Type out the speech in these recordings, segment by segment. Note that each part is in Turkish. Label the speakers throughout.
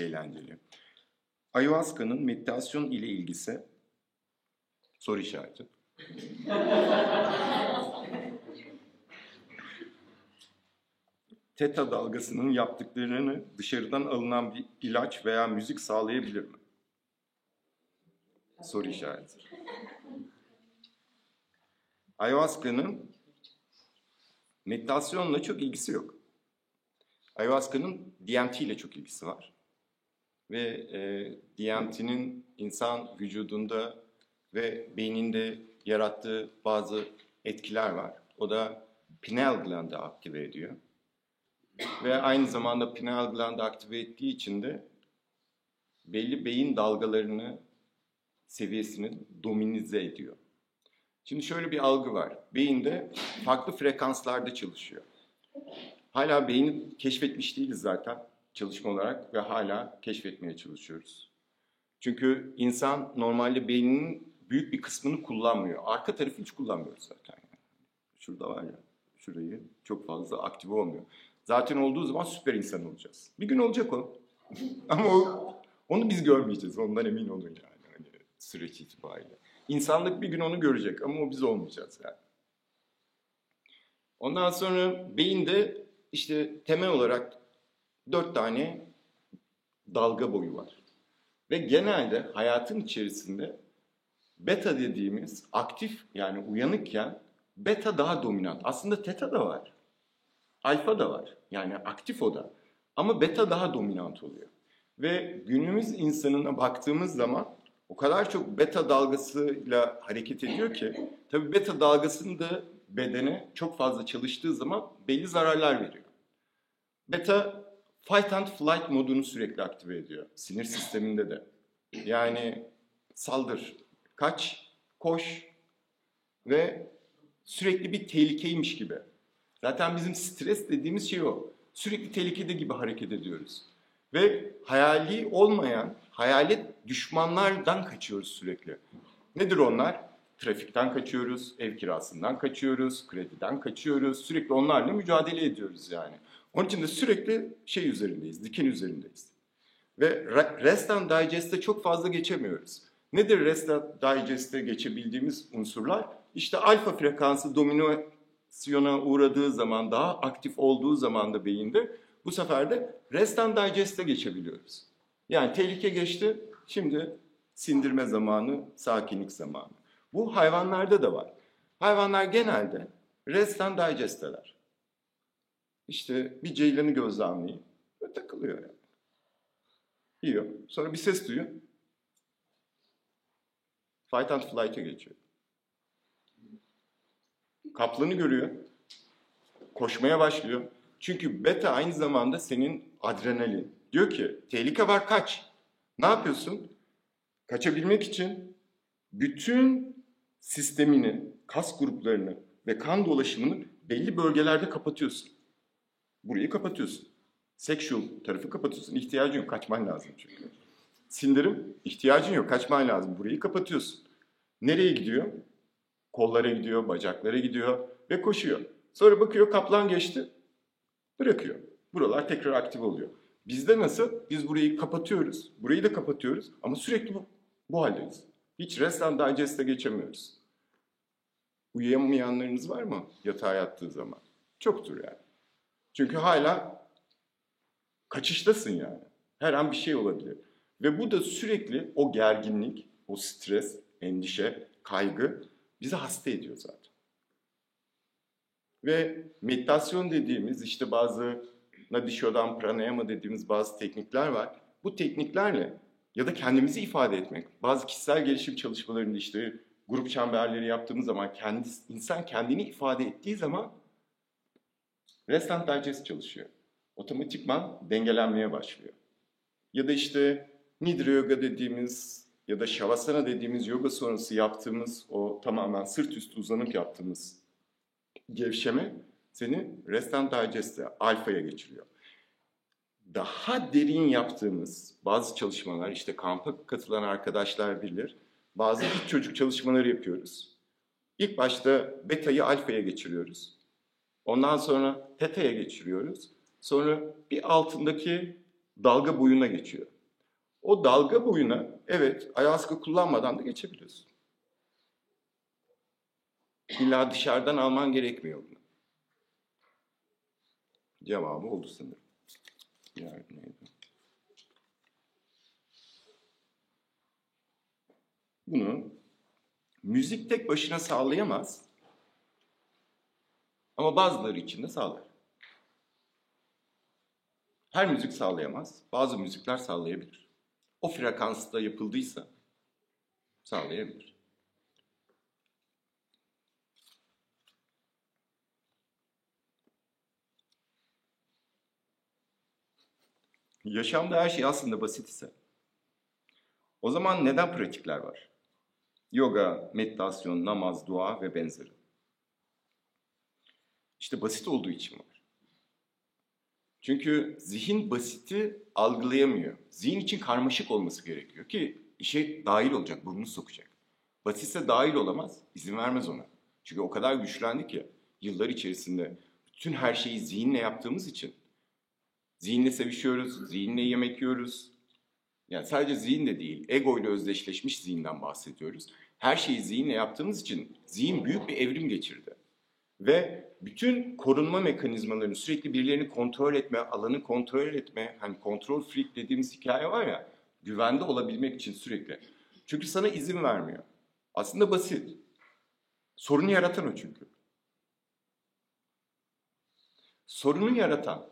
Speaker 1: eğlenceli. Ayahuasca'nın meditasyon ile ilgisi soru işareti. Teta dalgasının yaptıklarını dışarıdan alınan bir ilaç veya müzik sağlayabilir mi? Soru işareti. Ayahuasca'nın meditasyonla çok ilgisi yok. Ayahuasca'nın DMT ile çok ilgisi var. Ve e, DMT'nin insan vücudunda ve beyninde yarattığı bazı etkiler var. O da pineal glandı aktive ediyor. Ve aynı zamanda pineal glandı aktive ettiği için de belli beyin dalgalarını seviyesini dominize ediyor. Şimdi şöyle bir algı var. Beyinde farklı frekanslarda çalışıyor. Hala beyni keşfetmiş değiliz zaten çalışma olarak ve hala keşfetmeye çalışıyoruz. Çünkü insan normalde beyninin büyük bir kısmını kullanmıyor. Arka tarafı hiç kullanmıyoruz zaten. Şurada var ya, şurayı çok fazla aktive olmuyor. Zaten olduğu zaman süper insan olacağız. Bir gün olacak o. Ama o, onu biz görmeyeceğiz. Ondan emin olun yani. Hani süreç itibariyle. İnsanlık bir gün onu görecek ama o biz olmayacağız yani. Ondan sonra beyinde işte temel olarak dört tane dalga boyu var. Ve genelde hayatın içerisinde beta dediğimiz aktif yani uyanıkken beta daha dominant. Aslında teta da var. Alfa da var. Yani aktif o da. Ama beta daha dominant oluyor. Ve günümüz insanına baktığımız zaman o kadar çok beta dalgasıyla hareket ediyor ki tabi beta dalgasının da bedene çok fazla çalıştığı zaman belli zararlar veriyor. Beta fight and flight modunu sürekli aktive ediyor sinir sisteminde de. Yani saldır, kaç, koş ve sürekli bir tehlikeymiş gibi. Zaten bizim stres dediğimiz şey o. Sürekli tehlikede gibi hareket ediyoruz. Ve hayali olmayan, hayalet düşmanlardan kaçıyoruz sürekli. Nedir onlar? Trafikten kaçıyoruz, ev kirasından kaçıyoruz, krediden kaçıyoruz. Sürekli onlarla mücadele ediyoruz yani. Onun için de sürekli şey üzerindeyiz, diken üzerindeyiz. Ve Rest and Digest'e çok fazla geçemiyoruz. Nedir Rest and Digest'e geçebildiğimiz unsurlar? İşte alfa frekansı dominasyona uğradığı zaman, daha aktif olduğu zaman da beyinde bu sefer de Rest and Digest'e geçebiliyoruz. Yani tehlike geçti, şimdi sindirme zamanı, sakinlik zamanı. Bu hayvanlarda da var. Hayvanlar genelde Rest and Digest'teler. İşte bir ceylanı gözlemleyin ve takılıyor yani. Yiyor. Sonra bir ses duyuyor. Fight and flight'e geçiyor. Kaplanı görüyor. Koşmaya başlıyor. Çünkü beta aynı zamanda senin adrenalin. Diyor ki tehlike var kaç. Ne yapıyorsun? Kaçabilmek için bütün sistemini, kas gruplarını ve kan dolaşımını belli bölgelerde kapatıyorsun. Burayı kapatıyorsun. Sexual tarafı kapatıyorsun. İhtiyacın yok. Kaçman lazım çünkü. Sindirim ihtiyacın yok. Kaçman lazım. Burayı kapatıyorsun. Nereye gidiyor? Kollara gidiyor, bacaklara gidiyor ve koşuyor. Sonra bakıyor kaplan geçti. Bırakıyor. Buralar tekrar aktif oluyor. Bizde nasıl? Biz burayı kapatıyoruz. Burayı da kapatıyoruz ama sürekli bu, bu haldeyiz. Hiç rest and digest'e geçemiyoruz. Uyuyamayanlarınız var mı yatağa yattığı zaman? Çoktur yani. Çünkü hala kaçıştasın yani. Her an bir şey olabilir. Ve bu da sürekli o gerginlik, o stres, endişe, kaygı bizi hasta ediyor zaten. Ve meditasyon dediğimiz işte bazı Nadishodan, Pranayama dediğimiz bazı teknikler var. Bu tekniklerle ya da kendimizi ifade etmek, bazı kişisel gelişim çalışmalarında işte grup çemberleri yaptığımız zaman kendi, insan kendini ifade ettiği zaman Rest and Digest çalışıyor. Otomatikman dengelenmeye başlıyor. Ya da işte Nidra Yoga dediğimiz ya da Shavasana dediğimiz yoga sonrası yaptığımız o tamamen sırt üstü uzanıp yaptığımız gevşeme seni Rest and Digest'e, alfaya geçiriyor. Daha derin yaptığımız bazı çalışmalar, işte kampa katılan arkadaşlar bilir. Bazı ilk çocuk çalışmaları yapıyoruz. İlk başta beta'yı alfaya geçiriyoruz. Ondan sonra teta'ya geçiriyoruz. Sonra bir altındaki dalga boyuna geçiyor. O dalga boyuna evet ayahuasca kullanmadan da geçebiliyorsun. İlla dışarıdan alman gerekmiyor bunu. Cevabı oldu sanırım. Diğer neydi? Bunu müzik tek başına sağlayamaz. Ama bazıları için de sağlar. Her müzik sağlayamaz. Bazı müzikler sağlayabilir. O frekansta yapıldıysa sağlayabilir. Yaşamda her şey aslında basit ise o zaman neden pratikler var? Yoga, meditasyon, namaz, dua ve benzeri. İşte basit olduğu için var. Çünkü zihin basiti algılayamıyor. Zihin için karmaşık olması gerekiyor ki işe dahil olacak, burnunu sokacak. Basitse dahil olamaz, izin vermez ona. Çünkü o kadar güçlendik ya, yıllar içerisinde bütün her şeyi zihinle yaptığımız için. Zihinle sevişiyoruz, zihinle yemek yiyoruz. Yani sadece zihin de değil, ego ile özdeşleşmiş zihinden bahsediyoruz. Her şeyi zihinle yaptığımız için zihin büyük bir evrim geçirdi. Ve bütün korunma mekanizmalarını sürekli birilerini kontrol etme, alanı kontrol etme, hani kontrol freak dediğimiz hikaye var ya, güvende olabilmek için sürekli. Çünkü sana izin vermiyor. Aslında basit. Sorunu yaratan o çünkü. Sorunu yaratan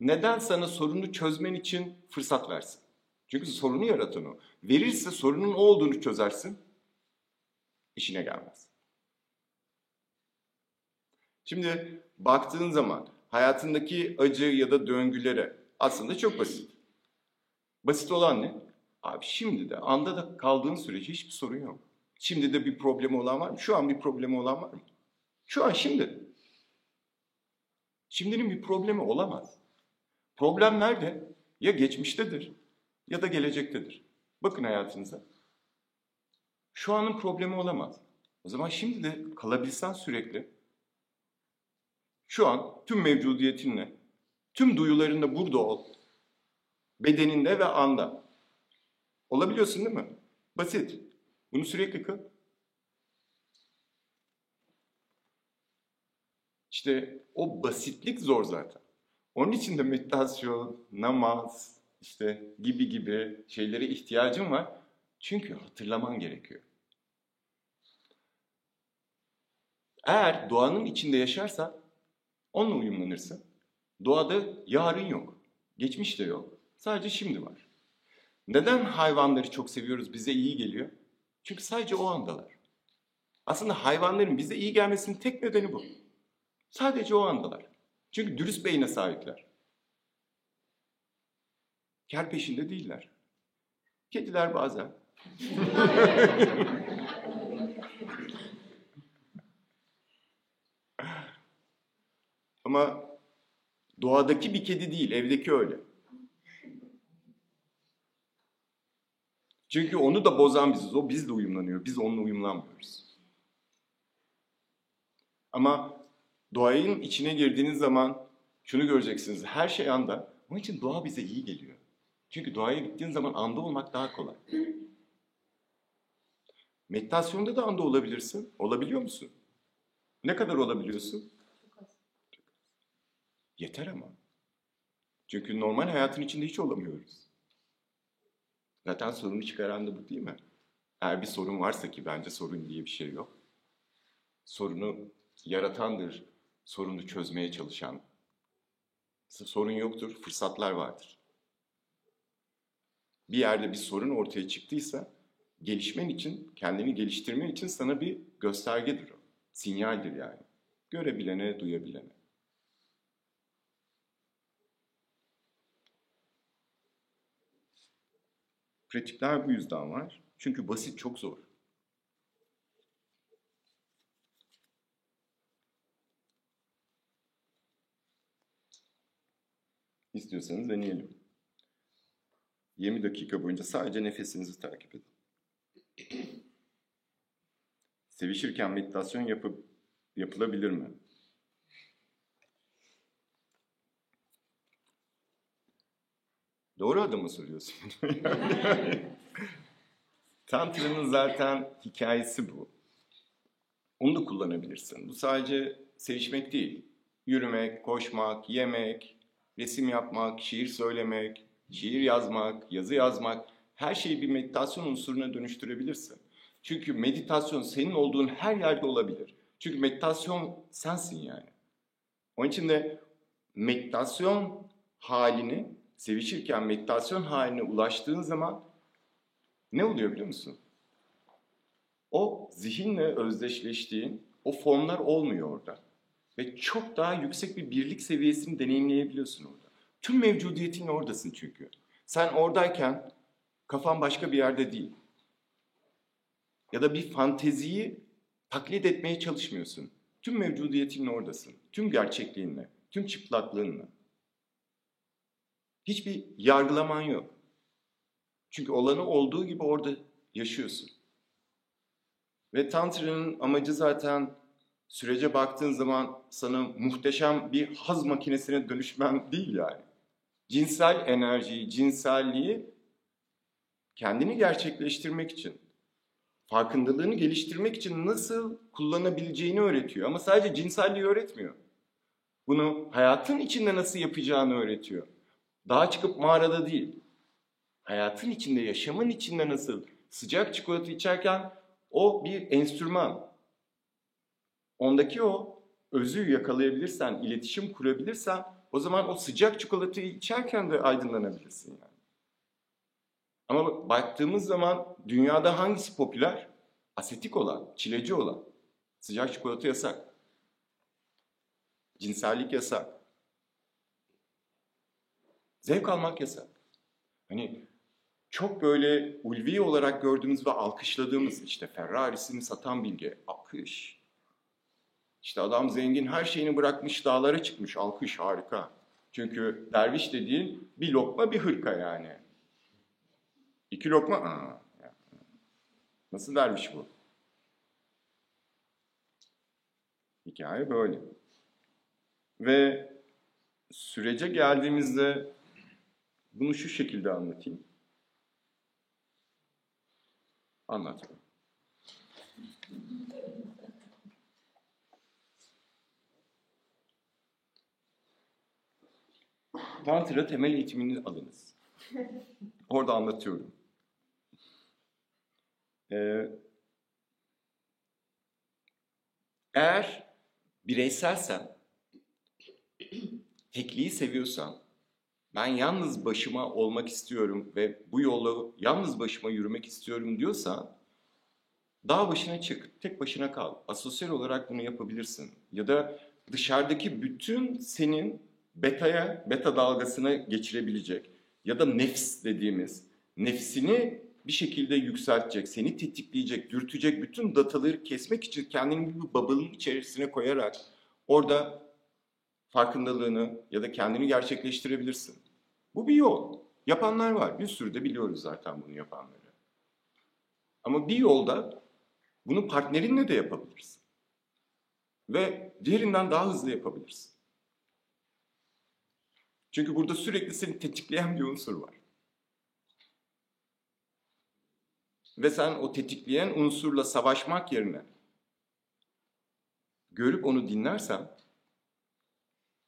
Speaker 1: neden sana sorunu çözmen için fırsat versin? Çünkü sorunu yaratan o. Verirse sorunun o olduğunu çözersin, işine gelmez. Şimdi baktığın zaman hayatındaki acı ya da döngülere aslında çok basit. Basit olan ne? Abi şimdi de anda da kaldığın sürece hiçbir sorun yok. Şimdi de bir problemi olan var mı? Şu an bir problemi olan var mı? Şu an şimdi. Şimdinin bir problemi olamaz. Problem nerede? Ya geçmiştedir ya da gelecektedir. Bakın hayatınıza. Şu anın problemi olamaz. O zaman şimdi de kalabilsen sürekli şu an tüm mevcudiyetinle, tüm duyularında burada ol. Bedeninde ve anda. Olabiliyorsun değil mi? Basit. Bunu sürekli kıl. İşte o basitlik zor zaten. Onun için de meditasyon, namaz, işte gibi gibi şeylere ihtiyacın var. Çünkü hatırlaman gerekiyor. Eğer doğanın içinde yaşarsan onunla uyumlanırsın. Doğada yarın yok. Geçmiş de yok. Sadece şimdi var. Neden hayvanları çok seviyoruz, bize iyi geliyor? Çünkü sadece o andalar. Aslında hayvanların bize iyi gelmesinin tek nedeni bu. Sadece o andalar. Çünkü dürüst beyine sahipler. Kar peşinde değiller. Kediler bazen. Ama doğadaki bir kedi değil, evdeki öyle. Çünkü onu da bozan biziz. O bizle uyumlanıyor. Biz onunla uyumlanmıyoruz. Ama doğanın içine girdiğiniz zaman şunu göreceksiniz. Her şey anda. Onun için doğa bize iyi geliyor. Çünkü doğaya gittiğin zaman anda olmak daha kolay. Meditasyonda da anda olabilirsin. Olabiliyor musun? Ne kadar olabiliyorsun? Yeter ama. Çünkü normal hayatın içinde hiç olamıyoruz. Zaten sorunu çıkaran da bu değil mi? Eğer bir sorun varsa ki bence sorun diye bir şey yok. Sorunu yaratandır, sorunu çözmeye çalışan. Sorun yoktur, fırsatlar vardır. Bir yerde bir sorun ortaya çıktıysa gelişmen için, kendini geliştirmen için sana bir göstergedir o. Sinyaldir yani. Görebilene, duyabilene. Pratikler bu yüzden var. Çünkü basit çok zor. İstiyorsanız deneyelim. 20 dakika boyunca sadece nefesinizi takip edin. Sevişirken meditasyon yapıp, yapılabilir mi? Doğru adamı soruyorsun. Tantra'nın zaten hikayesi bu. Onu da kullanabilirsin. Bu sadece sevişmek değil. Yürümek, koşmak, yemek, resim yapmak, şiir söylemek, şiir yazmak, yazı yazmak her şeyi bir meditasyon unsuruna dönüştürebilirsin. Çünkü meditasyon senin olduğun her yerde olabilir. Çünkü meditasyon sensin yani. Onun için de meditasyon halini, sevişirken meditasyon haline ulaştığın zaman ne oluyor biliyor musun? O zihinle özdeşleştiğin o formlar olmuyor orada. Ve çok daha yüksek bir birlik seviyesini deneyimleyebiliyorsun orada. Tüm mevcudiyetinle oradasın çünkü. Sen oradayken kafan başka bir yerde değil. Ya da bir fanteziyi taklit etmeye çalışmıyorsun. Tüm mevcudiyetinle oradasın. Tüm gerçekliğinle, tüm çıplaklığınla. Hiçbir yargılaman yok. Çünkü olanı olduğu gibi orada yaşıyorsun. Ve Tantra'nın amacı zaten sürece baktığın zaman sana muhteşem bir haz makinesine dönüşmen değil yani. Cinsel enerjiyi, cinselliği kendini gerçekleştirmek için, farkındalığını geliştirmek için nasıl kullanabileceğini öğretiyor. Ama sadece cinselliği öğretmiyor. Bunu hayatın içinde nasıl yapacağını öğretiyor. Daha çıkıp mağarada değil. Hayatın içinde, yaşamın içinde nasıl sıcak çikolata içerken o bir enstrüman. Ondaki o özü yakalayabilirsen, iletişim kurabilirsen o zaman o sıcak çikolatayı içerken de aydınlanabilirsin yani. Ama baktığımız zaman dünyada hangisi popüler? Asetik olan, çileci olan. Sıcak çikolata yasak. Cinsellik yasak. Zevk almak yasak. Hani çok böyle ulvi olarak gördüğümüz ve alkışladığımız işte Ferrari'sini satan bilge, alkış. İşte adam zengin her şeyini bırakmış dağlara çıkmış, alkış harika. Çünkü derviş dediğin bir lokma bir hırka yani. İki lokma, aa, nasıl derviş bu? Hikaye böyle. Ve sürece geldiğimizde bunu şu şekilde anlatayım. Anlat. Tantra temel eğitimini alınız. Orada anlatıyorum. Ee, eğer bireyselsen, tekliği seviyorsan, ben yalnız başıma olmak istiyorum ve bu yolu yalnız başıma yürümek istiyorum diyorsan dağ başına çık, tek başına kal. Asosyal olarak bunu yapabilirsin. Ya da dışarıdaki bütün senin betaya, beta dalgasına geçirebilecek ya da nefs dediğimiz nefsini bir şekilde yükseltecek, seni tetikleyecek, dürtecek bütün dataları kesmek için kendini bir bubble'ın içerisine koyarak orada farkındalığını ya da kendini gerçekleştirebilirsin. Bu bir yol. Yapanlar var. Bir sürü de biliyoruz zaten bunu yapanları. Ama bir yolda bunu partnerinle de yapabilirsin. Ve diğerinden daha hızlı yapabilirsin. Çünkü burada sürekli seni tetikleyen bir unsur var. Ve sen o tetikleyen unsurla savaşmak yerine görüp onu dinlersen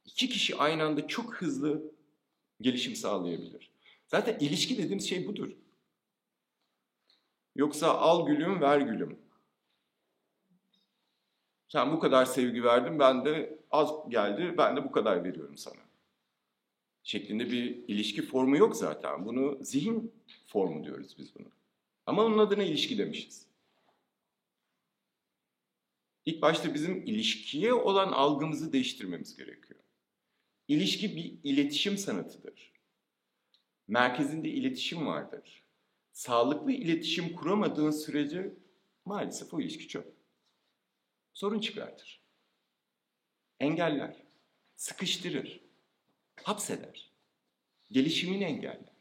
Speaker 1: iki kişi aynı anda çok hızlı gelişim sağlayabilir. Zaten ilişki dediğimiz şey budur. Yoksa al gülüm ver gülüm. Sen bu kadar sevgi verdin ben de az geldi ben de bu kadar veriyorum sana. Şeklinde bir ilişki formu yok zaten. Bunu zihin formu diyoruz biz bunu. Ama onun adına ilişki demişiz. İlk başta bizim ilişkiye olan algımızı değiştirmemiz gerekiyor. İlişki bir iletişim sanatıdır. Merkezinde iletişim vardır. Sağlıklı iletişim kuramadığın sürece maalesef o ilişki çöp. Sorun çıkartır. Engeller, sıkıştırır, hapseder. Gelişimini engeller.